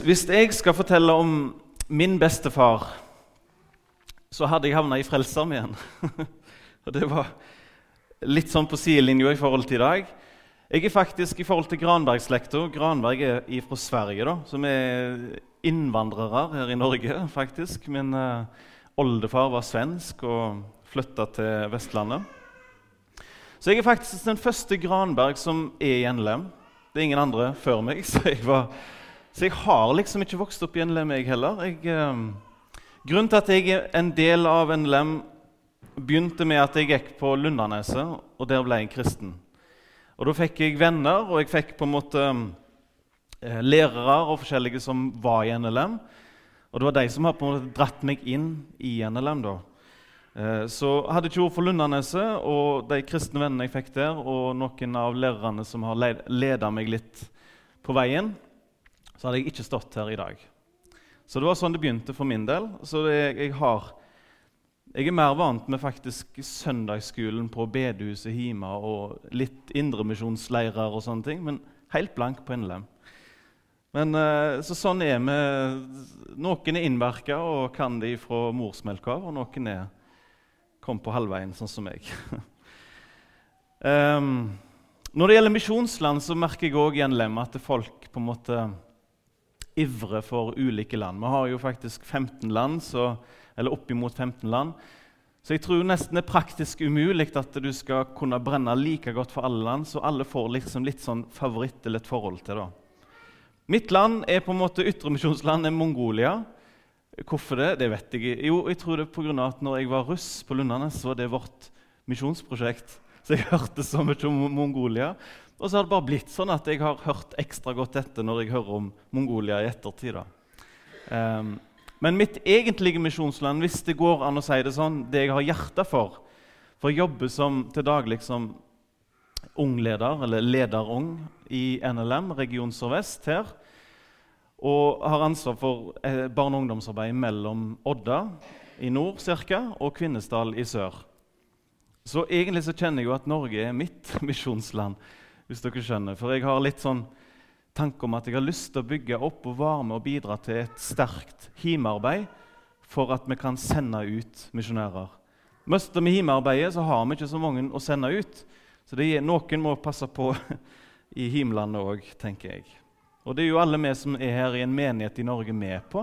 Hvis jeg skal fortelle om min bestefar, så hadde jeg havna i Frelsesarmeen. Og det var litt sånn på sidelinja i forhold til i dag. Jeg er faktisk i forhold til Granbergslekta Granberg er fra Sverige, da, som er innvandrere her i Norge. faktisk. Min uh, oldefar var svensk og flytta til Vestlandet. Så jeg er faktisk den første Granberg som er i NLM. Det er ingen andre før meg. så jeg var så jeg har liksom ikke vokst opp i NLM, jeg heller. Jeg, eh, grunnen til at jeg er en del av NLM, begynte med at jeg gikk på Lundaneset, og der ble jeg kristen. Og Da fikk jeg venner, og jeg fikk på en måte eh, lærere og forskjellige som var i NLM. Og det var de som har på en måte dratt meg inn i NLM. da. Eh, så hadde ikke ord for Lundaneset og de kristne vennene jeg fikk der, og noen av lærerne som har leda meg litt på veien, så hadde jeg ikke stått her i dag. Så det var sånn det begynte for min del. Så det, jeg, har, jeg er mer vant med faktisk søndagsskolen på bedehuset hjemme og litt indremisjonsleirer og sånne ting, men helt blank på innlem. Men eh, så sånn er vi. Noen er innverka og kan de fra morsmelka og noen er kom på halvveien, sånn som meg. um, når det gjelder misjonsland, så merker jeg òg igjen Lem at folk på en måte ivre for ulike land. Vi har jo faktisk 15 land, så, eller oppimot 15 land. Så jeg tror nesten det er praktisk umulig at du skal kunne brenne like godt for alle land, så alle får liksom litt sånn favoritt eller et forhold til det. Mitt land er på en måte ytremisjonsland er Mongolia. Hvorfor det? Det vet jeg ikke. Jo, jeg tror det er pga. at når jeg var russ på Lundanes, så var det vårt misjonsprosjekt. Så jeg hørte så mye om Mongolia. Og så har det bare blitt sånn at jeg har hørt ekstra godt etter når jeg hører om Mongolia i ettertid. Um, men mitt egentlige misjonsland, hvis det går an å si det sånn, det jeg har hjerte for For å jobbe som, til daglig som ungleder, eller lederung i NLM, Region Sør-Vest her. Og har ansvar for eh, barne- og ungdomsarbeid mellom Odda i nord cirka, og Kvinesdal i sør. Så egentlig så kjenner jeg jo at Norge er mitt misjonsland hvis dere skjønner. For jeg har litt sånn tanke om at jeg har lyst til å bygge opp og være med og bidra til et sterkt himearbeid for at vi kan sende ut misjonærer. Mister vi himearbeidet, så har vi ikke så mange å sende ut. Så er, noen må passe på i himlandet òg, tenker jeg. Og det er jo alle vi som er her i en menighet i Norge, med på.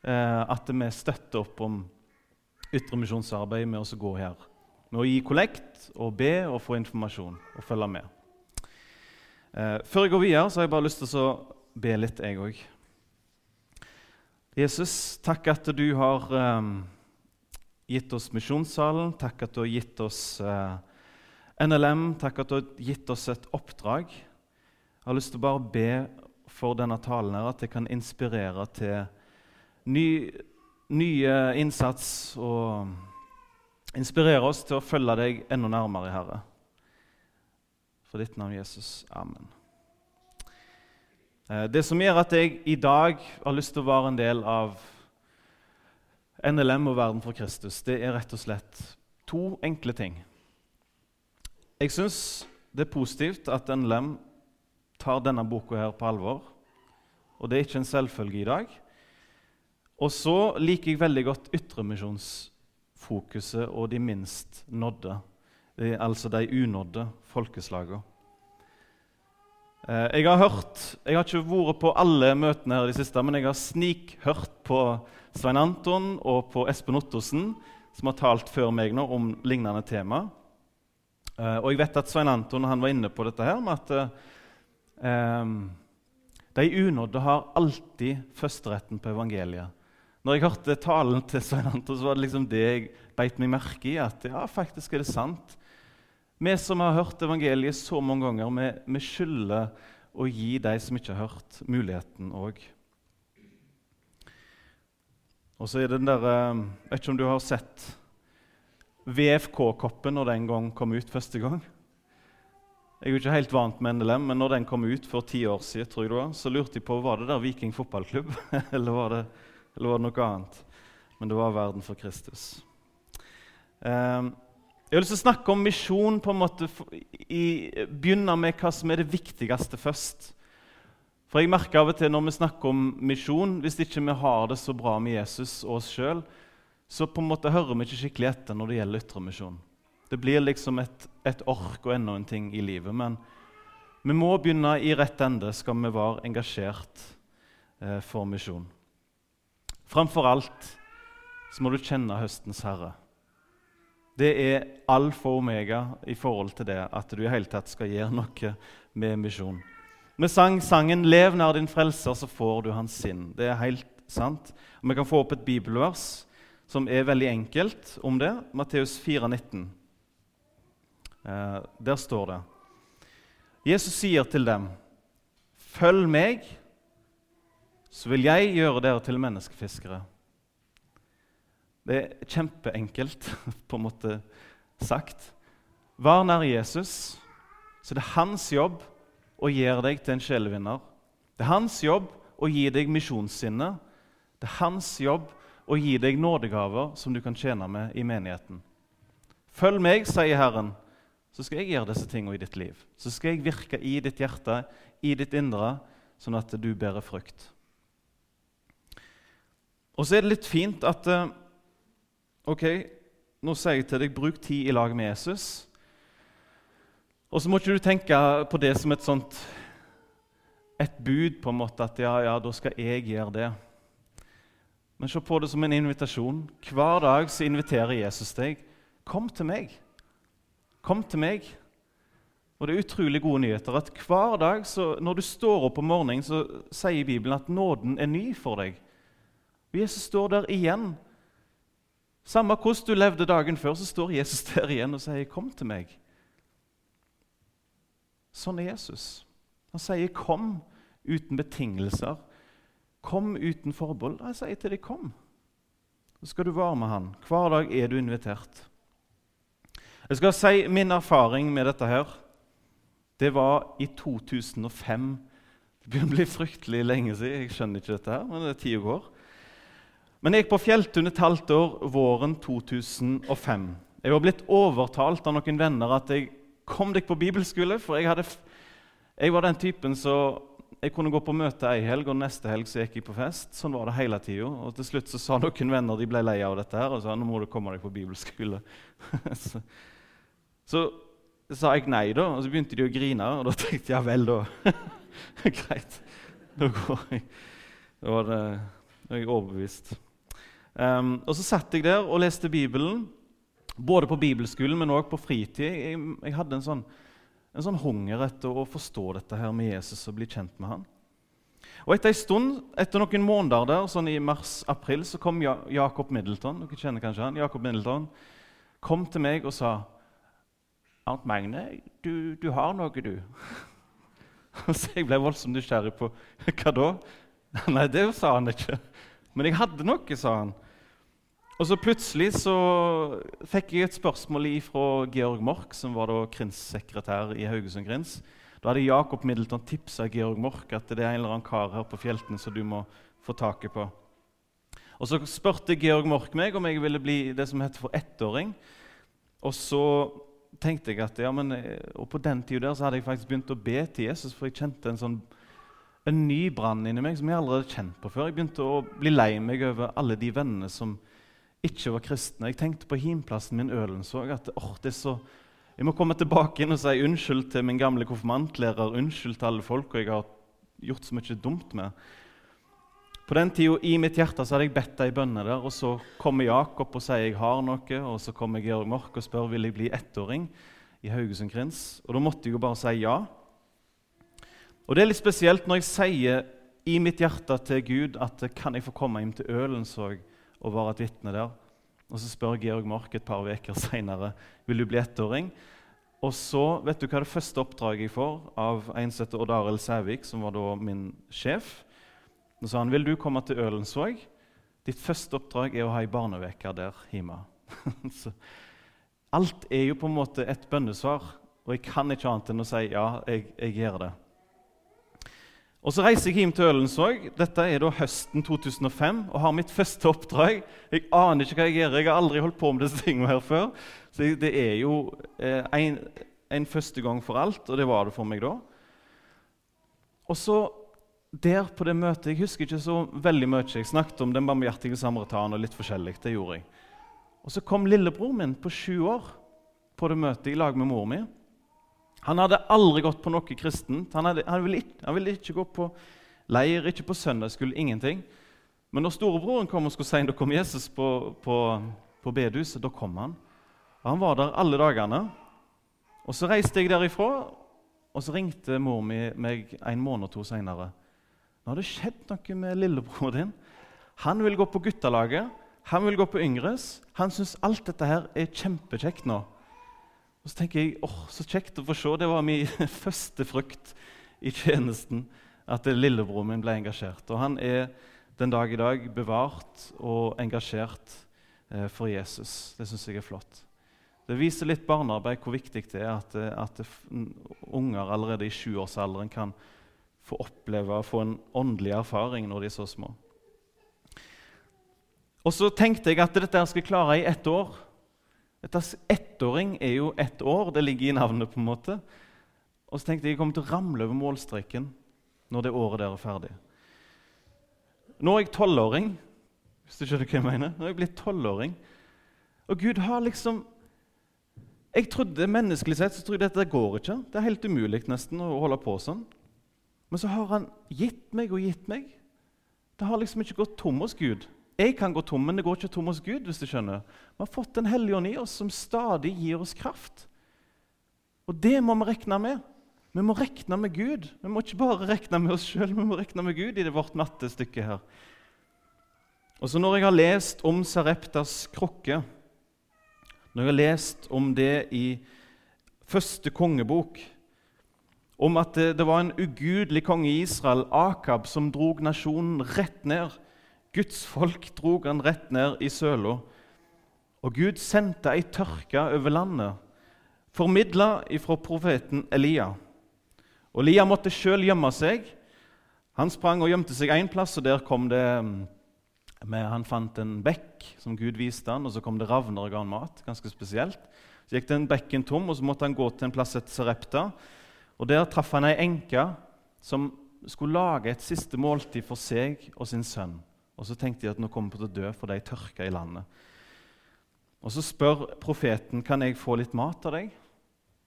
Eh, at vi støtter opp om ytremisjonsarbeid med å gå her. Med å gi kollekt og be og få informasjon og følge med. Eh, før jeg går videre, så har jeg bare lyst til å be litt, jeg òg. Jesus, takk at du har eh, gitt oss Misjonssalen. Takk at du har gitt oss eh, NLM. Takk at du har gitt oss et oppdrag. Jeg har lyst til å bare be for denne talen her, at det kan inspirere til ny, nye innsats og inspirere oss til å følge deg enda nærmere, Herre. For ditt navn, Jesus. Amen. Eh, det som gjør at jeg i dag har lyst til å være en del av NLM og Verden for Kristus, det er rett og slett to enkle ting. Jeg syns det er positivt at NLM tar denne boka her på alvor. Og det er ikke en selvfølge i dag. Og så liker jeg veldig godt ytremisjonsfokuset og de minst nådde altså de unådde folkeslagene. Eh, jeg har hørt, jeg har ikke vært på alle møtene her i det siste, men jeg har snikhørt på Svein Anton og på Espen Ottosen, som har talt før meg nå om lignende tema. Eh, og jeg vet at Svein Anton han var inne på dette her med at um, de unådde har alltid førsteretten på evangeliet. Når jeg hørte talen til Svein Anton, så var det liksom det jeg beit meg merke i. At ja, faktisk er det sant. Vi som har hørt evangeliet så mange ganger, vi, vi skylder å gi de som ikke har hørt, muligheten òg. Og så er det den der, Jeg eh, vet ikke om du har sett VFK-koppen når den gang kom ut første gang? Jeg er jo ikke helt vant med NLM, men når den kom ut for ti år siden, tror jeg det var, så lurte jeg på var det der Viking fotballklubb, eller, var det, eller var det noe annet. Men det var Verden for Kristus. Um, jeg har lyst til å snakke om misjon på en måte, i, begynne med hva som er det viktigste først. For jeg merker av og til når vi snakker om misjon, hvis ikke vi har det så bra med Jesus og oss sjøl, så på en måte hører vi ikke skikkelig etter når det gjelder ytremisjon. Det blir liksom et, et ork og enda en ting i livet. Men vi må begynne i rett ende skal vi være engasjert eh, for misjon. Framfor alt så må du kjenne høstens herre. Det er alfa og omega i forhold til det at du i hele tatt skal gjøre noe med misjon. Vi sang sangen 'Lev nær din frelser, så får du hans sinn'. Det er helt sant. Og Vi kan få opp et bibelvers som er veldig enkelt om det. Matteus 4, 19. Eh, der står det Jesus sier til dem, 'Følg meg, så vil jeg gjøre dere til menneskefiskere.' Det er kjempeenkelt på en måte sagt. Var nær Jesus, så det er hans jobb å gjøre deg til en sjelevinner. Det er hans jobb å gi deg misjonssinne. Det er hans jobb å gi deg nådegaver som du kan tjene med i menigheten. Følg meg, sier Herren, så skal jeg gjøre disse tingene i ditt liv. Så skal jeg virke i ditt hjerte, i ditt indre, sånn at du bærer frukt. Og så er det litt fint at eh, Ok, nå sier jeg til deg bruk tid i lag med Jesus. Og så må ikke du tenke på det som et sånt et bud, på en måte, at ja, ja, da skal jeg gjøre det. Men se på det som en invitasjon. Hver dag så inviterer Jesus deg. Kom til meg. Kom til meg. Og det er utrolig gode nyheter at hver dag så, når du står opp om morgenen, så sier Bibelen at nåden er ny for deg. Og Jesus står der igjen samme hvordan du levde dagen før, så står Jesus der igjen og sier, 'Kom til meg'. Sånn er Jesus. Han sier, 'Kom uten betingelser'. Kom uten forbehold. Jeg sier til deg, 'Kom'. Så skal du være med han. Hver dag er du invitert. Jeg skal si min erfaring med dette her. Det var i 2005. Det begynner å bli fryktelig lenge siden. Jeg skjønner ikke dette her, men det er tida går. Men jeg gikk på Fjelltun et halvt år våren 2005. Jeg var blitt overtalt av noen venner at jeg kom deg på bibelskole. For jeg, hadde, jeg var den typen så jeg kunne gå på møte ei helg, og neste helg så gikk jeg på fest. Sånn var det hele tida. Og til slutt så sa noen venner de ble lei av dette her, og sa nå må du komme deg på bibelskole. så, så sa jeg nei, da, og så begynte de å grine. Og da tenkte jeg ja vel, da. Greit. Da går jeg. Da var det, da er jeg overbevist. Um, og så satt jeg der og leste Bibelen, både på bibelskolen, men òg på fritid. Jeg, jeg hadde en sånn, en sånn, hunger etter å forstå dette her med Jesus og bli kjent med han. Og Etter en stund, etter noen måneder der, sånn i mars-april, så kom ja Jacob Middleton dere kjenner kanskje han, Jacob Middleton, kom til meg og sa Arnt Magne, du, du har noe, du. så jeg ble voldsomt nysgjerrig på hva da? Nei, det sa han ikke. Men jeg hadde noe, sa han. Og så plutselig så fikk jeg et spørsmål fra Georg Mork, som var da krinssekretær i Haugesund Krins. Da hadde Jakob Middleton tipsa Georg Mork at det er en eller annen kar her på Fjelten som du må få taket på. Og Så spurte Georg Mork meg om jeg ville bli det som heter for ettåring. Og så tenkte jeg at, ja, men, og På den tida hadde jeg faktisk begynt å be til Jesus, for jeg kjente en sånn en ny brann inni meg som jeg aldri hadde kjent på før. Jeg begynte å bli lei meg over alle de vennene som ikke var kristne. Jeg tenkte på himplassen min Ølensvåg at jeg må komme tilbake inn og si unnskyld til min gamle konfirmantlærer, unnskyld til alle folk og jeg har gjort så mye dumt med. På den tida i mitt hjerte så hadde jeg bedt ei bønne der, og så kommer Jakob og sier jeg har noe, og så kommer Georg Mork og spør vil jeg bli ettåring i Haugesund Krins. Og da måtte jeg jo bare si ja. Og Det er litt spesielt når jeg sier i mitt hjerte til Gud at kan jeg få komme hjem til Ølensvåg og være et vitne der. Og Så spør Georg Mork et par uker seinere vil du bli ettåring. Og så, vet du hva det første oppdraget jeg får av en som heter Odd Arild Sævik, som var da min sjef? Nå sa han vil du komme til Ølensvåg. Ditt første oppdrag er å ha ei barneveke der hjemme. alt er jo på en måte et bønnesvar, og jeg kan ikke annet enn å si ja, jeg, jeg gjør det. Og Så reiser jeg hjem til Ølensvåg. Dette er da høsten 2005 og har mitt første oppdrag. Jeg aner ikke hva jeg gjør. Jeg har aldri holdt på med disse tingene her før. Så det er jo eh, en, en, første gang for alt, og det var det for meg da. Og så der på det møtet Jeg husker ikke så veldig mye. Jeg snakket om den barmhjertige samaritan og litt forskjellig. det gjorde jeg. Og Så kom lillebror min på sju år på det møtet i lag med mor mi. Han hadde aldri gått på noe kristent. Han, hadde, han, ville ikke, han, ville ikke, gå på leir, ikke på søndagsskole, ingenting. Men når storebroren kom og skulle si da kom Jesus på, på, på bedehuset, da kom han. Og Han var der alle dagene. Og Så reiste jeg derifra, og så ringte mor mi meg en måned og to seinere. Nå har det skjedd noe med lillebror din. Han vil gå på guttelaget, han vil gå på Yngres. Han syns alt dette her er kjempekjekt nå. Og Så tenker jeg åh, så kjekt å få se. Det var min første frukt i tjenesten at lillebroren min ble engasjert. Og han er den dag i dag bevart og engasjert eh, for Jesus. Det syns jeg er flott. Det viser litt barnearbeid hvor viktig det er at, eh, at unger allerede i sjuårsalderen kan få oppleve og få en åndelig erfaring når de er så små. Og så tenkte jeg at dette skal klare i ett år. Dette Ettåring er jo ett år, det ligger i navnet. på en måte. Og så tenkte jeg jeg kommer til å ramle over målstreken når det året der er ferdig. Nå er jeg tolvåring, hvis du skjønner hva jeg mener. Nå er jeg blitt tolvåring. Og Gud har liksom jeg trodde Menneskelig sett så trodde jeg dette går ikke. Det er helt umulig nesten å holde på sånn. Men så har han gitt meg og gitt meg. Det har liksom ikke gått tom hos Gud. Jeg kan gå tom, men det går ikke tom hos Gud. hvis du skjønner. Vi har fått Den hellige ånd i oss som stadig gir oss kraft. Og det må vi regne med. Vi må regne med Gud. Vi må ikke bare regne med oss sjøl, vi må regne med Gud i det vårt nattestykke her. Og så Når jeg har lest om Sareptas krukke når jeg har lest om det i første kongebok, om at det, det var en ugudelig konge i Israel, Akab, som drog nasjonen rett ned. Guds folk drog han rett ned i søla. Og Gud sendte ei tørke over landet, formidla ifra profeten Elia. Og Elia måtte sjøl gjemme seg. Han sprang og gjemte seg én plass, og der kom det med, han fant en bekk som Gud viste han, og så kom det ravner og ga han mat. ganske spesielt. Så gikk den bekken tom, og så måtte han gå til en plass etter Sarepta. Og Der traff han ei enke som skulle lage et siste måltid for seg og sin sønn. Og Så tenkte de at nå kommer vi til å dø, for de tørka i landet. Og Så spør profeten kan jeg få litt mat av deg.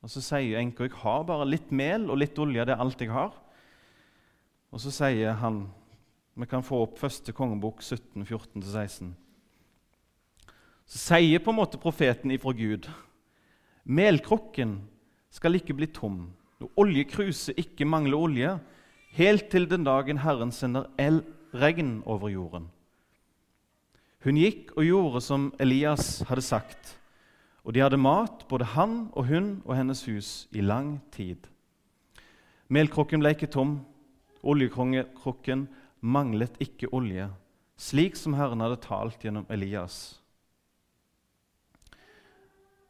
Og Så sier enka jeg har bare litt mel og litt olje. Det er alt jeg har. Og Så sier han vi kan få opp første kongebok 17, 14-16. Så sier på en måte profeten ifra Gud Melkrukken skal ikke bli tom, og oljekruset ikke mangler olje, helt til den dagen Herren sender el regn over jorden. Hun gikk og gjorde som Elias hadde sagt, og de hadde mat, både han og hun og hennes hus, i lang tid. Melkrukken ble ikke tom, oljekrukken manglet ikke olje, slik som Herren hadde talt gjennom Elias.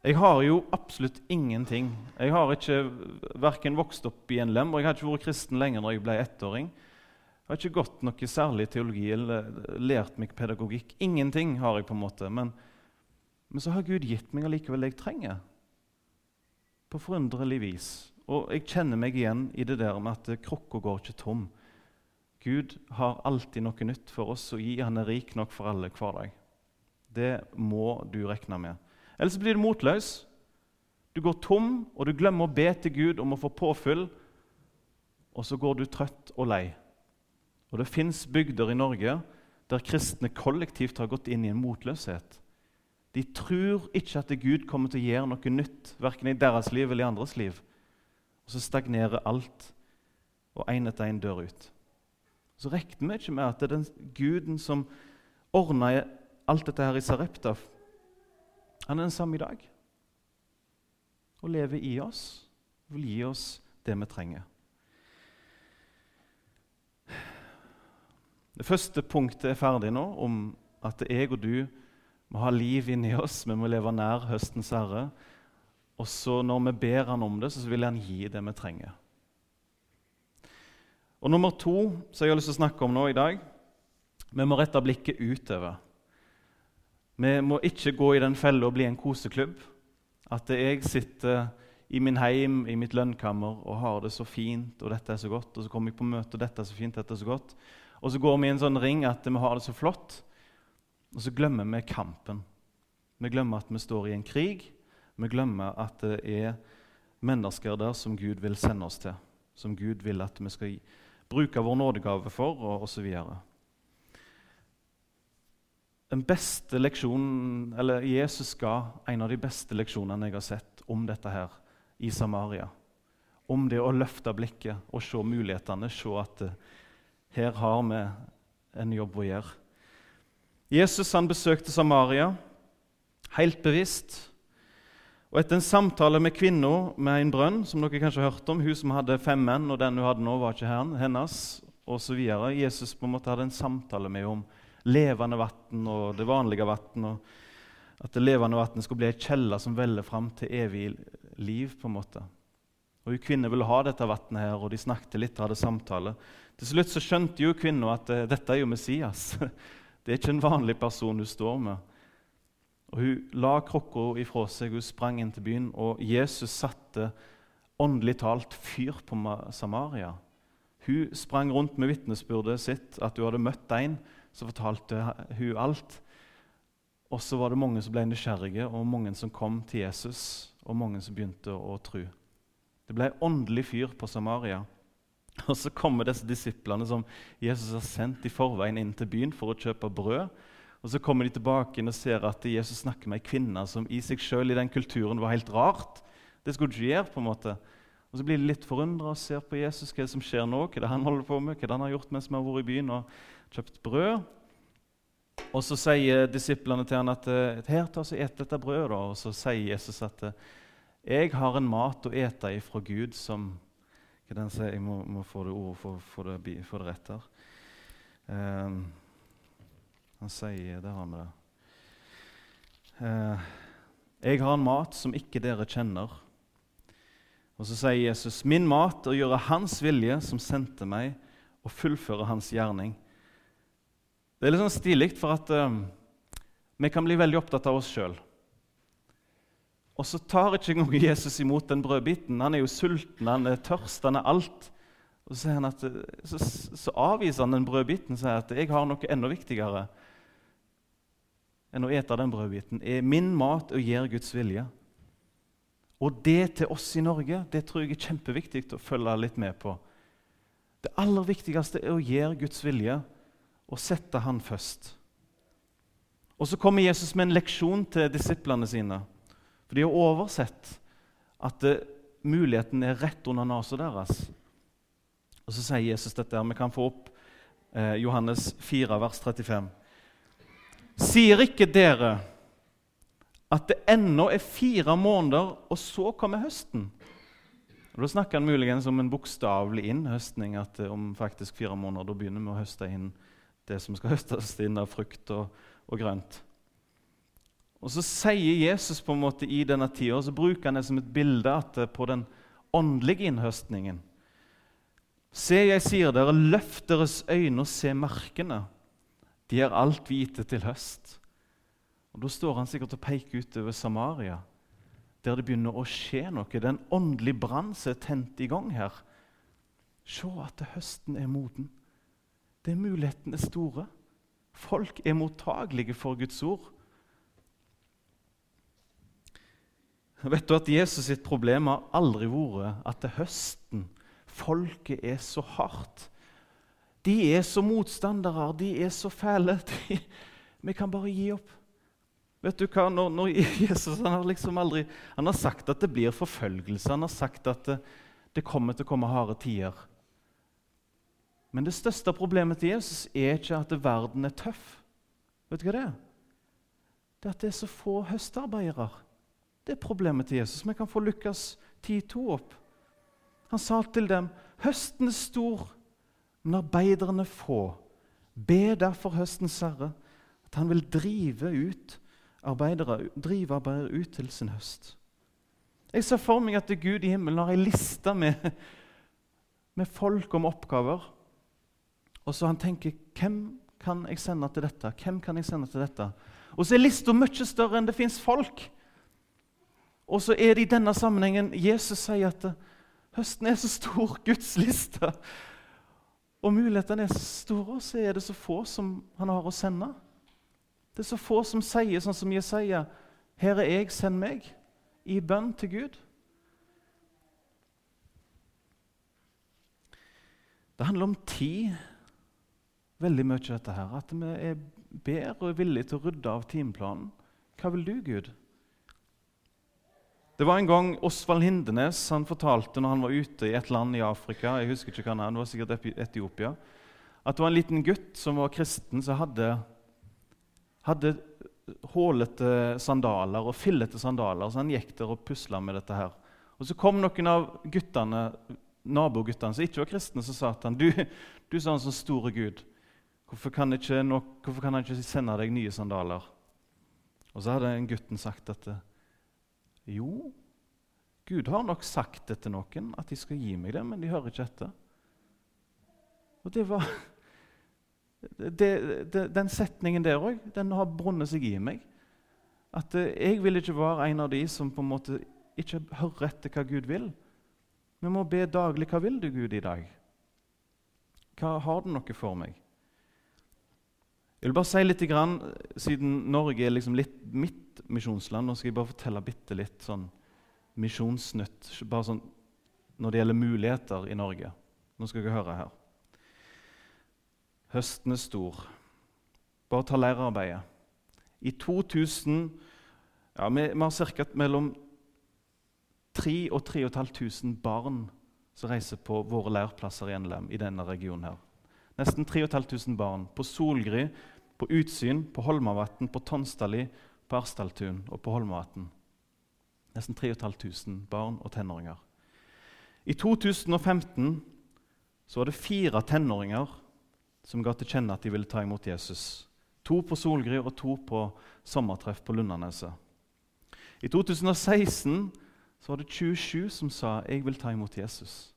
Jeg har jo absolutt ingenting. Jeg har ikke verken vokst opp i en lem, og jeg har ikke vært kristen lenger når jeg ble ettåring. Jeg har ikke gått noe særlig teologi eller lært meg pedagogikk. Ingenting har jeg på en måte. Men, men så har Gud gitt meg allikevel det jeg trenger. På forunderlig vis. Og jeg kjenner meg igjen i det der med at krukka går ikke tom. Gud har alltid noe nytt for oss og gi. Han er rik nok for alle hver dag. Det må du regne med. Ellers blir du motløs. Du går tom, og du glemmer å be til Gud om å få påfyll. Og så går du trøtt og lei. Og Det fins bygder i Norge der kristne kollektivt har gått inn i en motløshet. De tror ikke at Gud kommer til å gjøre noe nytt, verken i deres liv eller i andres liv. Og så stagnerer alt, og én etter én dør ut så regner vi ikke med at det er den guden som ordna alt dette her i Sarepta, han er den samme i dag. Og lever i oss, vil gi oss det vi trenger. Det første punktet er ferdig nå, om at jeg og du må ha liv inni oss. Vi må leve nær høstens herre. Og så når vi ber han om det, så vil han gi det vi trenger. Og Nummer to som jeg har lyst til å snakke om nå i dag Vi må rette blikket utover. Vi må ikke gå i den fella og bli en koseklubb. At jeg sitter i min heim, i mitt lønnkammer, og har det så fint, og dette er så godt. Og så kommer jeg på møte, og dette er så fint, dette er så godt. Og så går vi i en sånn ring at vi har det så flott, og så glemmer vi kampen. Vi glemmer at vi står i en krig. Vi glemmer at det er mennesker der som Gud vil sende oss til, som Gud vil at vi skal bruke vår nådegave for, og osv. Den beste leksjonen, eller Jesus ga en av de beste leksjonene jeg har sett om dette her i Samaria. Om det å løfte blikket og se mulighetene, se at her har vi en jobb å gjøre. Jesus han besøkte Samaria helt bevisst. Og Etter en samtale med kvinna med en brønn, som dere kanskje har hørt om, hun som hadde fem menn, og den hun hadde nå, var ikke hennes, osv. Jesus på en måte hadde en samtale med henne om levende vann og det vanlige vann. At det levende vannet skulle bli ei kjelle som veller fram til evig liv. på en måte. Og hun Kvinne ville ha dette vannet, her, og de snakket litt og hadde samtale. Til slutt så skjønte jo kvinna at uh, dette er jo Messias. Det er ikke en vanlig person hun står med. Og Hun la krukka ifra seg, hun sprang inn til byen, og Jesus satte åndelig talt fyr på Samaria. Hun sprang rundt med vitnesbyrdet sitt, at hun hadde møtt en så fortalte hun alt. Og så var det mange som ble nysgjerrige, og mange som kom til Jesus, og mange som begynte å tro. Det ble åndelig fyr på Samaria. Og så kommer disse disiplene som Jesus har sendt i forveien inn til byen for å kjøpe brød. Og Så kommer de tilbake og ser at Jesus snakker med ei kvinne som i seg selv i den kulturen var helt rart. Det skulle ikke gjøre. på en måte. Og Så blir de litt forundra og ser på Jesus, hva som skjer nå, hva det han holder på med, hva det han har gjort mens vi har vært i byen. og kjøpt brød. Og Så sier disiplene til han at her, ta og et dette brødet. Og så sier Jesus at jeg har en mat å ete ifra Gud som hva den sier, Jeg må, må få det ordet for få det, det rett her. Um, han sier Der har vi det. Uh, jeg har en mat som ikke dere kjenner. Og så sier Jesus, min mat er å gjøre Hans vilje, som sendte meg, og fullføre Hans gjerning. Det er litt sånn stilig, for at um, vi kan bli veldig opptatt av oss sjøl. Og så tar ikke engang Jesus imot den brødbiten. Han er jo sulten, han er tørst, han er alt. Og så, at, så, så avviser han den brødbiten og sier at 'jeg har noe enda viktigere' enn å ete den brødbiten. er min mat å gjøre Guds vilje. Og det til oss i Norge det tror jeg er kjempeviktig å følge litt med på. Det aller viktigste er å gjøre Guds vilje og sette han først. Og Så kommer Jesus med en leksjon til disiplene sine. For de har oversett at det, muligheten er rett under nesa deres. Og Så sier Jesus dette. her, Vi kan få opp eh, Johannes 4, vers 35. Sier ikke dere at det ennå er fire måneder, og så kommer høsten? Og Da snakker han muligens om en bokstavelig innhøstning. at eh, Om faktisk fire måneder da begynner vi å høste inn det som skal høstes inn av frukt og, og grønt. Og Så sier Jesus på en måte i denne tida, og så bruker han det som et bilde på den åndelige innhøstningen. Se, jeg sier dere, løft deres øyne og se markene. De er alt hvite til høst. Og Da står han sikkert og peker utover Samaria, der det begynner å skje noe. Det er en åndelig brann som er tent i gang her. Se at høsten er moden. Det er mulighetene store. Folk er mottagelige for Guds ord. Vet du at Jesus sitt problem har aldri vært at det er høsten folket er så hardt. De er så motstandere, de er så fæle. De, vi kan bare gi opp. Vet du hva? Når, når Jesus han har liksom aldri, han har sagt at det blir forfølgelse. Han har sagt at det, det kommer til å komme harde tider. Men det største problemet til Jesus er ikke at verden er tøff. Vet du hva det er? Det er at det er så få høstarbeidere. Det er problemet til Jesus. Vi kan få Lukas 10,2 opp. Han sa til dem, 'Høsten er stor, men arbeiderne få.' Be derfor høstens herre at han vil drive ut arbeidere, drive arbeidere ut til sin høst. Jeg ser for meg at Gud i himmelen har ei liste med, med folk om oppgaver. Og så han tenker hvem kan jeg sende til dette? Hvem kan jeg sende til dette? Og så er lista mye større enn det fins folk. Og så er det i denne sammenhengen Jesus sier at høsten er så stor, Guds liste. Og mulighetene er så store, og så er det så få som han har å sende. Det er så få som sier sånn som Jesaja. Her er jeg, send meg. I bønn til Gud. Det handler om tid, veldig mye av dette her. At vi er ber og villige til å rydde av timeplanen. Hva vil du, Gud? Det var en gang Osvald Hindenes han fortalte når han var ute i et land i Afrika jeg husker ikke hva han er, det var sikkert Etiopia, at det var en liten gutt som var kristen, som hadde, hadde hålete sandaler og fillete sandaler. Så han gikk der og pusla med dette her. Og Så kom noen av guttene, naboguttene som ikke var kristne, så sa til han, du, du er sånn sånn store Gud. Hvorfor kan, ikke, hvorfor kan han ikke sende deg nye sandaler? Og så hadde en gutten sagt dette. Jo, Gud har nok sagt det til noen, at de skal gi meg det, men de hører ikke etter. Og det var det, det, Den setningen der òg, den har brunnet seg i meg. At eh, jeg vil ikke være en av de som på en måte ikke hører etter hva Gud vil. Vi må be daglig hva vil du, Gud, i dag? Hva Har du noe for meg? Jeg vil bare si litt, Siden Norge er liksom litt misjonsland, nå skal jeg bare fortelle bitte litt sånn misjonsnytt bare sånn når det gjelder muligheter i Norge. Nå skal dere høre her. Høsten er stor. Bare ta lærerarbeidet. I 2000 ja, Vi, vi har ca. mellom 3000 og 3500 barn som reiser på våre læreplasser i NLM i denne regionen. her. Nesten 3500 barn på Solgry, på Utsyn, på Holmavatn, på Tonstadli, på Arsdaltun og på Holmavatn. Nesten 3500 barn og tenåringer. I 2015 så var det fire tenåringer som ga til kjenne at de ville ta imot Jesus. To på Solgry og to på sommertreff på Lundaneset. I 2016 så var det 27 som sa 'Jeg vil ta imot Jesus'.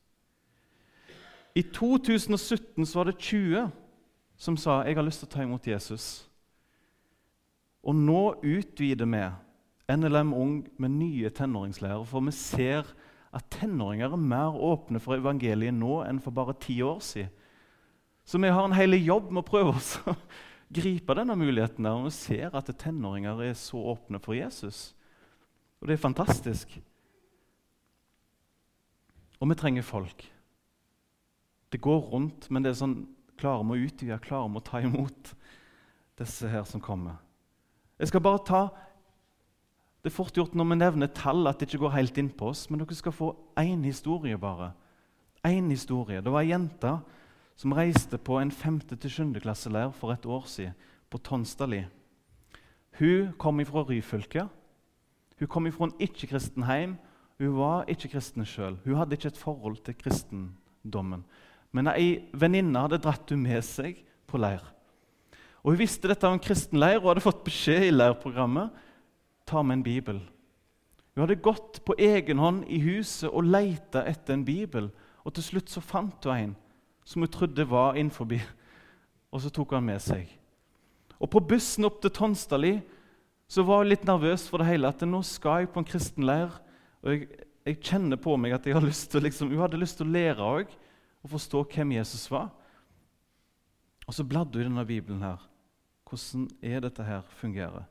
I 2017 så var det 20 som sa 'Jeg har lyst til å ta imot Jesus'. Og nå utvider vi NLM Ung med nye tenåringslærere, for vi ser at tenåringer er mer åpne for evangeliet nå enn for bare ti år siden. Så vi har en hel jobb med å prøve oss å gripe denne muligheten. der, og Vi ser at tenåringer er så åpne for Jesus. Og det er fantastisk. Og vi trenger folk. Det går rundt, men det er sånn Klarer vi å utvide, klarer vi å ta imot disse her som kommer? Jeg skal bare ta Det er fort gjort når vi nevner tall, at det ikke går helt inn på oss. Men dere skal få én historie, bare. Én historie. Det var ei jente som reiste på en 5.-7. klasseleir for et år siden, på Tonstadli. Hun kom fra Ryfylke. Hun kom fra en ikke-kristen heim. Hun var ikke kristen sjøl. Hun hadde ikke et forhold til kristendommen. Men ei venninne hadde dratt henne med seg på leir. Og Hun visste dette av en kristen leir og hadde fått beskjed i leirprogrammet ta med en bibel. Hun hadde gått på egen hånd i huset og leita etter en bibel. Og Til slutt så fant hun en som hun trodde var innenfor, og så tok hun med seg. Og På bussen opp til Tonstadli så var hun litt nervøs for det hele. at nå skal jeg på en kristen leir, og jeg, jeg kjenner på meg at jeg har lyst til, liksom, hun hadde lyst til å lære òg og forstå hvem Jesus var. Og så bladde hun i denne Bibelen her. Hvordan er dette her fungerer?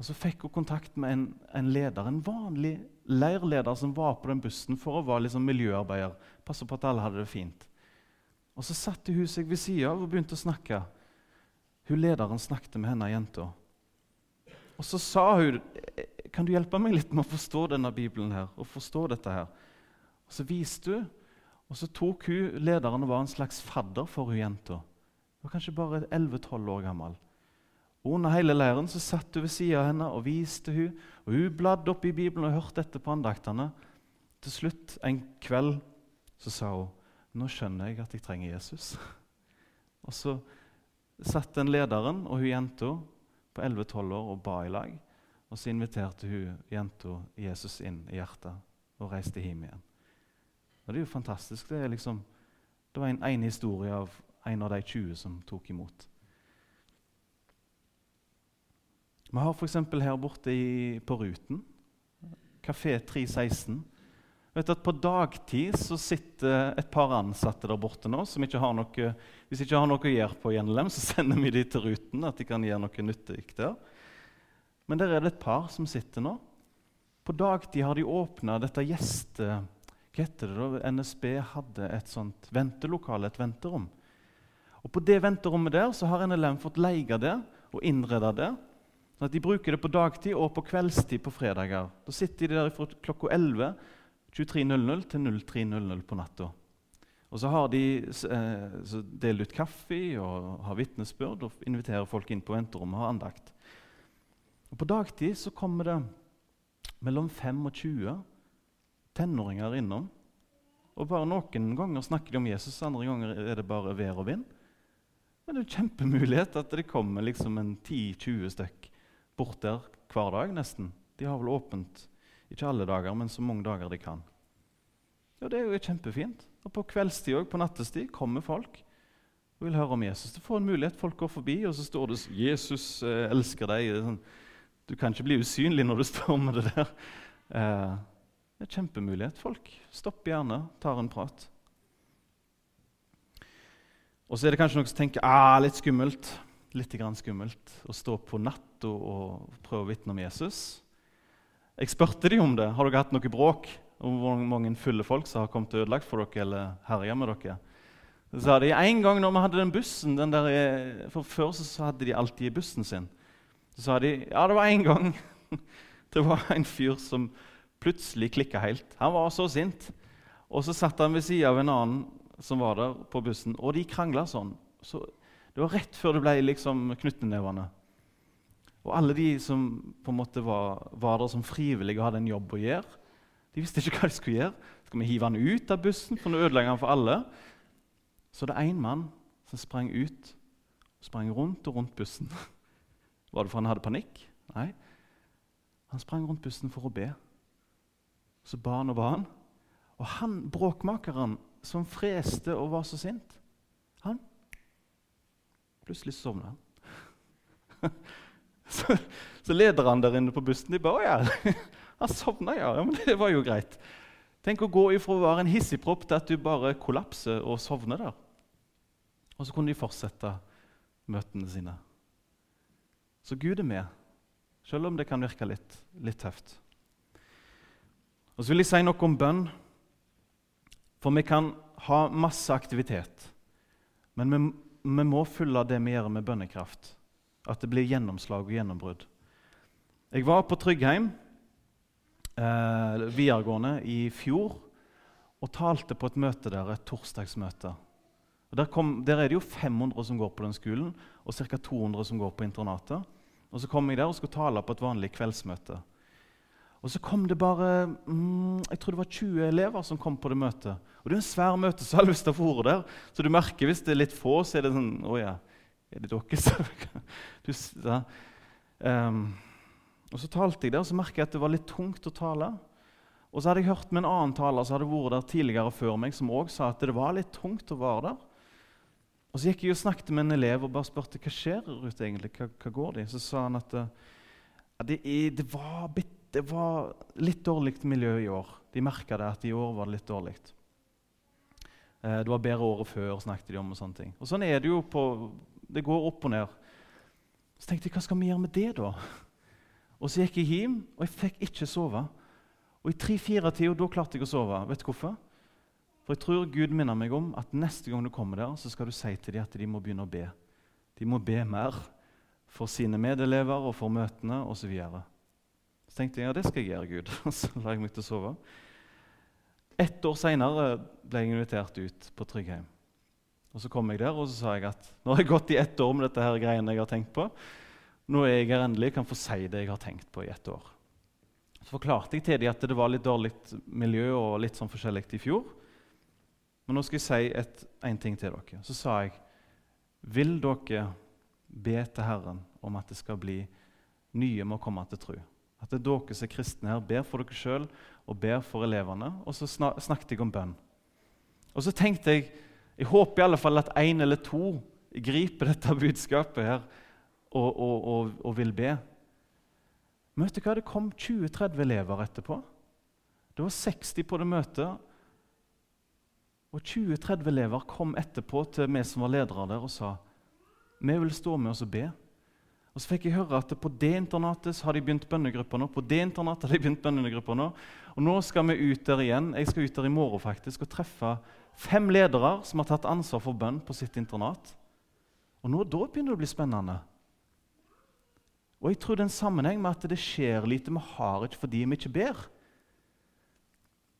Og Så fikk hun kontakt med en, en, leder, en vanlig leirleder som var på den bussen for å være liksom miljøarbeider. Passe på at alle hadde det fint. Og Så satte hun seg ved sida av og begynte å snakke. Hun Lederen snakket med henne jenta. Og så sa hun kan du hjelpe meg litt med å forstå denne Bibelen her, og forstå dette her. Og Så viste hun og så tok hun lederen og var en slags fadder for hun jenta. Hun var kanskje bare 11-12 år gammel. Og Under hele leiren så satt hun ved sida av henne og viste hun, og Hun bladde opp i Bibelen og hørte etter på andaktene. Til slutt en kveld så sa hun nå skjønner jeg at jeg trenger Jesus. Og Så satt den lederen og hun jenta på 11-12 år og ba i lag. Og Så inviterte hun jenta Jesus inn i hjertet og reiste hjem igjen. Og det er jo fantastisk. Det, er liksom, det var en en historie av en av de 20 som tok imot. Vi har f.eks. her borte i, på Ruten Kafé 316. Vet at På dagtid så sitter et par ansatte der borte nå som ikke har noe, hvis de ikke har noe å gjøre på Gjenlem, så sender vi dem til Ruten, at de kan gjøre noe nyttig der. Men der er det et par som sitter nå. På dagtid har de åpna dette gjeste... Hva heter det da? NSB hadde et sånt ventelokale, et venterom. Og På det venterommet der så har NLM fått leie det og innrede det. Sånn at De bruker det på dagtid og på kveldstid på fredager. Da sitter de der fra klokka 11 23.00 til 03.00 på natta. Og så har de så delt ut kaffe og har vitnesbyrd og inviterer folk inn på venterommet og har andakt. Og På dagtid så kommer det mellom 5 og 20 tenåringer innom. Og bare Noen ganger snakker de om Jesus, andre ganger er det bare vær og vind. Men det er en kjempemulighet at det kommer liksom en 10-20 stykk bort der hver dag. nesten. De har vel åpent ikke alle dager, men så mange dager de kan. Ja, Det er jo kjempefint. Og På kveldstid og på nattestid kommer folk og vil høre om Jesus. Du får en mulighet, Folk går forbi, og så står det 'Jesus eh, elsker deg'. Sånn, du kan ikke bli usynlig når du står med det der. Eh, det er kjempemulighet. Folk stopper gjerne, tar en prat. Og så er det kanskje noen som tenker ah, litt skummelt litt grann skummelt å stå på natt og, og prøve å vitne om Jesus. Jeg spurte de om det. Har dere hatt noe bråk? Om hvor mange fulle folk som har kommet og ødelagt for dere eller herja med dere? Så sa de en gang når vi hadde den bussen den der, eh, for Før så hadde de alltid bussen sin. Så sa de ja, det var en gang det var en fyr som plutselig klikka helt. Han var så sint. Og så satt han ved sida av en annen som var der på bussen, og de krangla sånn. Så det var rett før det ble liksom knyttnevene. Og alle de som på en måte var, var der som frivillige og hadde en jobb å gjøre, de visste ikke hva de skulle gjøre. Skal vi hive han ut av bussen, for nå ødelegger han for alle? Så det er én mann som sprang ut, sprang rundt og rundt bussen. Var det for han hadde panikk? Nei. Han sprang rundt bussen for å be. Så ba han og ba han. Og han bråkmakeren som freste og var så sint, han plutselig sovna han. Så, så lederne der inne på bussen de bare ja, han sovna, ja. ja. Men det var jo greit. Tenk å gå ifra å være en hissigpropp til at du bare kollapser og sovner der. Og så kunne de fortsette møtene sine. Så Gud er med, selv om det kan virke litt, litt tøft. Og Så vil jeg si noe om bønn. For vi kan ha masse aktivitet, men vi, vi må fylle det vi gjør med bønnekraft. At det blir gjennomslag og gjennombrudd. Jeg var på Tryggheim eh, videregående i fjor og talte på et møte der, et torsdagsmøte. Og der, kom, der, er det jo 500 som går på den skolen, og ca. 200 som går på internatet. Og Så kom jeg der og skulle tale på et vanlig kveldsmøte. Og så kom det bare mm, jeg tror det var 20 elever som kom på det møtet. Og det er en svær møtesal hvis det er der. Så du merker hvis det er litt få, så er det sånn Å ja, er det dere? du, da, um, og så talte jeg der, og så merket jeg at det var litt tungt å tale. Og så hadde jeg hørt med en annen taler som hadde vært der tidligere før meg, som også sa at det var litt tungt å være der. Og Så gikk jeg og snakket med en elev og bare spurte hva skjer Ruth egentlig, hva, hva går det? Så sa han at ja, det, det var bit, det var litt dårlig miljø i år. De merka det at i år var det litt dårlig. Eh, det var bedre året før, snakket de om. Og sånne ting. Og sånn er det jo på Det går opp og ned. Så tenkte jeg, hva skal vi gjøre med det, da? Og så gikk jeg hjem, og jeg fikk ikke sove. Og i tre-fire-tida da klarte jeg å sove. Vet du hvorfor? For jeg tror Gud minner meg om at neste gang du kommer der, så skal du si til dem at de må begynne å be. De må be mer for sine medelever og for møtene osv. Så tenkte jeg ja, det skal jeg gjøre, Gud. Og så la jeg meg til å sove. Ett år seinere ble jeg invitert ut på Tryggheim. Og Så kom jeg der og så sa jeg at nå har jeg gått i ett år med dette her greiene jeg har tenkt på. Nå er jeg her endelig kan få si det jeg har tenkt på i ett år. Så forklarte jeg til dem at det var litt dårlig miljø og litt sånn forskjellig i fjor. Men nå skal jeg si en ting til dere. Så sa jeg Vil dere be til Herren om at det skal bli nye med å komme til tro? At det er dere som er kristne her, ber for dere sjøl og ber for elevene. Og så snakket jeg om bønn. Og så tenkte jeg jeg håper i alle fall at én eller to griper dette budskapet her og, og, og, og vil be. Men Vet du hva? Det kom 20-30 elever etterpå Det var 60 på det møtet. Og 20-30 elever kom etterpå til vi som var ledere der, og sa vi vil stå med oss og be. Og så fikk jeg høre at på det internatet har de begynt bønnegrupper nå. på det internatet har de begynt bønnegrupper nå. Og nå skal vi ut der igjen. Jeg skal ut der i morgen faktisk, og treffe fem ledere som har tatt ansvar for bønn på sitt internat. Og nå, Da begynner det å bli spennende. Og jeg tror det er en sammenheng med at det skjer lite. Vi har ikke fordi vi ikke ber.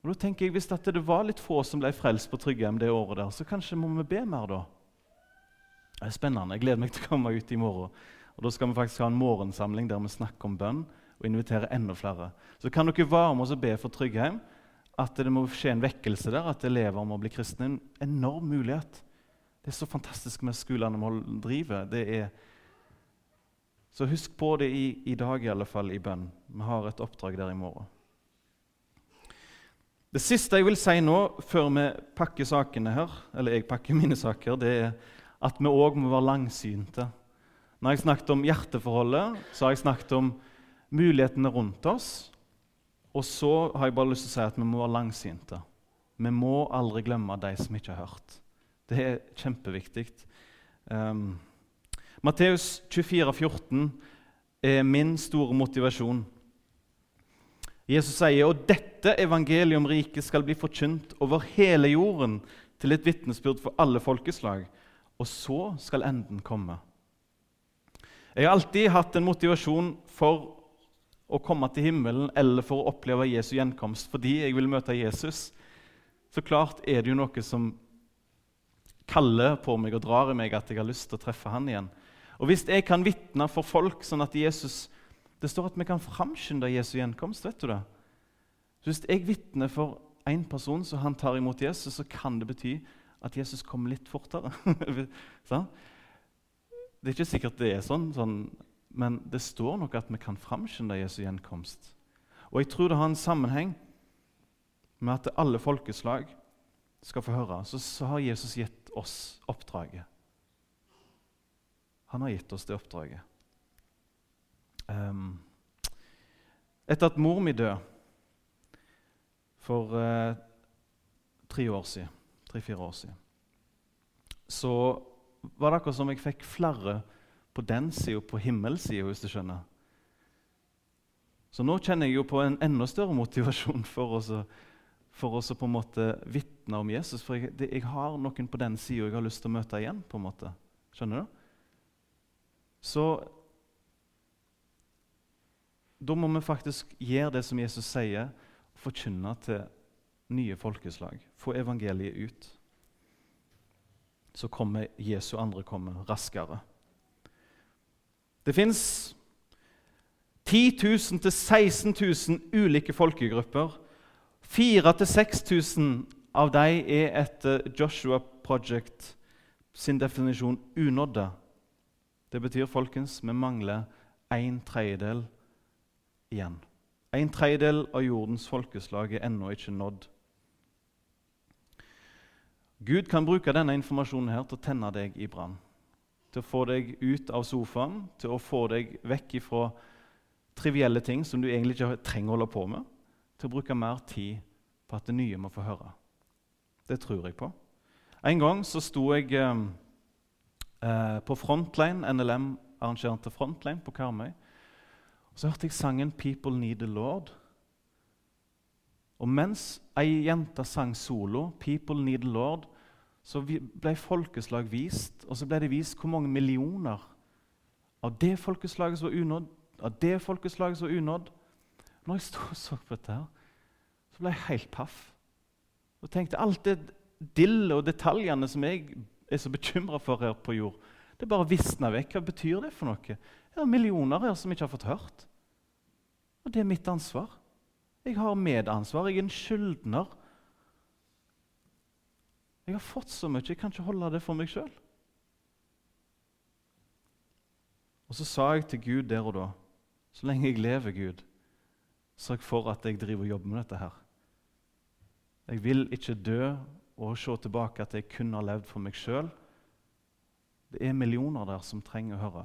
Og da tenker jeg, Hvis det var litt få som ble frelst på Tryggheim det året, der, så kanskje må vi be mer da? Det er spennende. Jeg gleder meg til å komme ut i morgen. Og Da skal vi faktisk ha en morgensamling der vi snakker om bønn og inviterer enda flere. Så kan dere være med oss og be for Tryggheim at det må skje en vekkelse der, at elever må bli kristne. En enorm mulighet. Det er så fantastisk med skolene vi driver. Det er så husk på det i, i dag, i alle fall, i bønn. Vi har et oppdrag der i morgen. Det siste jeg vil si nå, før vi pakker sakene her, eller jeg pakker mine saker, det er at vi òg må være langsynte. Når jeg snakket om hjerteforholdet, så har jeg snakket om mulighetene rundt oss. Og så har jeg bare lyst til å si at vi må være langsinte. Vi må aldri glemme de som ikke har hørt. Det er kjempeviktig. Um, Matteus 24, 14 er min store motivasjon. Jesus sier og dette evangeliet om riket skal bli forkynt over hele jorden til et vitnesbyrd for alle folkeslag, og så skal enden komme. Jeg har alltid hatt en motivasjon for å komme til himmelen eller for å oppleve Jesu gjenkomst fordi jeg vil møte Jesus. Så klart er det jo noe som kaller på meg og drar i meg at jeg har lyst til å treffe han igjen. Og Hvis jeg kan vitne for folk sånn at Jesus det står at vi kan framskynde Jesu gjenkomst. vet du det? Så Hvis jeg vitner for én person så han tar imot Jesus, så kan det bety at Jesus kommer litt fortere. det er ikke sikkert det er sånn, sånn, men det står nok at vi kan framskynde Jesu gjenkomst. Og jeg tror det har en sammenheng med at alle folkeslag skal få høre. Så, så har Jesus gitt oss oppdraget. Han har gitt oss det oppdraget. Um, etter at mor mi døde for uh, tre år siden, tre-fire år siden, så var det akkurat som jeg fikk flere på den sida på himmelsida, hvis du skjønner. Så nå kjenner jeg jo på en enda større motivasjon for å, for å på en måte vitne om Jesus. For jeg, det, jeg har noen på den sida jeg har lyst til å møte igjen. på en måte. Skjønner du? Så da må vi faktisk gjøre det som Jesus sier, forkynne til nye folkeslag. Få evangeliet ut. Så kommer Jesu andre komme raskere. Det fins 10 000 16 000 ulike folkegrupper. 4 000-6000 av dem er etter Joshua Project sin definisjon unådde. Det betyr folkens, vi mangler en tredjedel igjen. En tredjedel av jordens folkeslag er ennå ikke nådd. Gud kan bruke denne informasjonen her til å tenne deg i brann. Til å få deg ut av sofaen, til å få deg vekk fra trivielle ting som du egentlig ikke trenger å holde på med, til å bruke mer tid på at det nye må få høre. Det tror jeg på. En gang så sto jeg eh, eh på Frontline, NLM arrangerte Frontline på Karmøy. Så hørte jeg sangen 'People Need the Lord'. Og mens ei jente sang solo, 'People Need the Lord', så ble folkeslag vist, og så ble det vist hvor mange millioner av det folkeslaget som var unådd, av det folkeslaget som var unådd. Når jeg stod og så på dette, her, så ble jeg helt paff. Og tenkte alt det dillet og detaljene som jeg er så bekymra for her på jord, det bare visna vekk. Hva betyr det for noe? Det er millioner her som ikke har fått hørt. Og det er mitt ansvar. Jeg har medansvar. Jeg er en skyldner. Jeg har fått så mye, jeg kan ikke holde det for meg sjøl. Og så sa jeg til Gud der og da Så lenge jeg lever, Gud, sørg for at jeg driver og jobber med dette her. Jeg vil ikke dø og se tilbake at jeg kun har levd for meg sjøl. Det er millioner der som trenger å høre.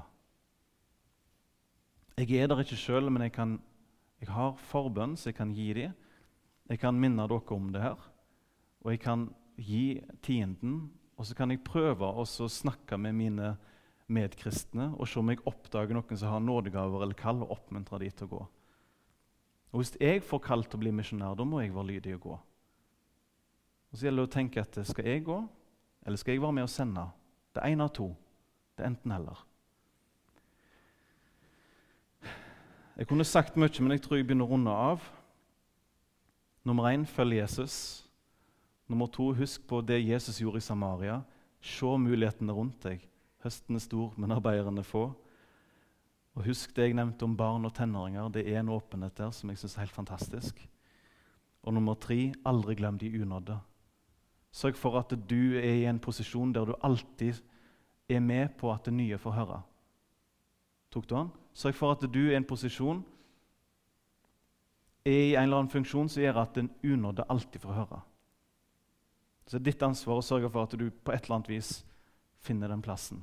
Jeg er der ikke sjøl, men jeg kan jeg har forbønn, så jeg kan gi dem. Jeg kan minne dere om det her. Og jeg kan gi tienden, og så kan jeg prøve å snakke med mine medkristne og se om jeg oppdager noen som har nådegaver eller kall, og oppmuntre de til å gå. Og Hvis jeg får kall til å bli misjonær, da må jeg være lydig og gå. Og Så gjelder det å tenke at skal jeg gå, eller skal jeg være med og sende? Det er én av to. Det er enten-eller. Jeg kunne sagt mye, men jeg tror jeg begynner å runde av. Nummer én følg Jesus. Nummer to husk på det Jesus gjorde i Samaria. Se mulighetene rundt deg. Høsten er stor, men arbeiderne få. Og Husk det jeg nevnte om barn og tenåringer. Det er en åpenhet der som jeg synes er helt fantastisk. Og nummer tre aldri glem de unådde. Sørg for at du er i en posisjon der du alltid er med på at det nye får høre. Tok du den? Sørg for at du er i en posisjon er i en eller annen funksjon som gjør at den unådde alltid får høre. Så det er ditt ansvar å sørge for at du på et eller annet vis finner den plassen.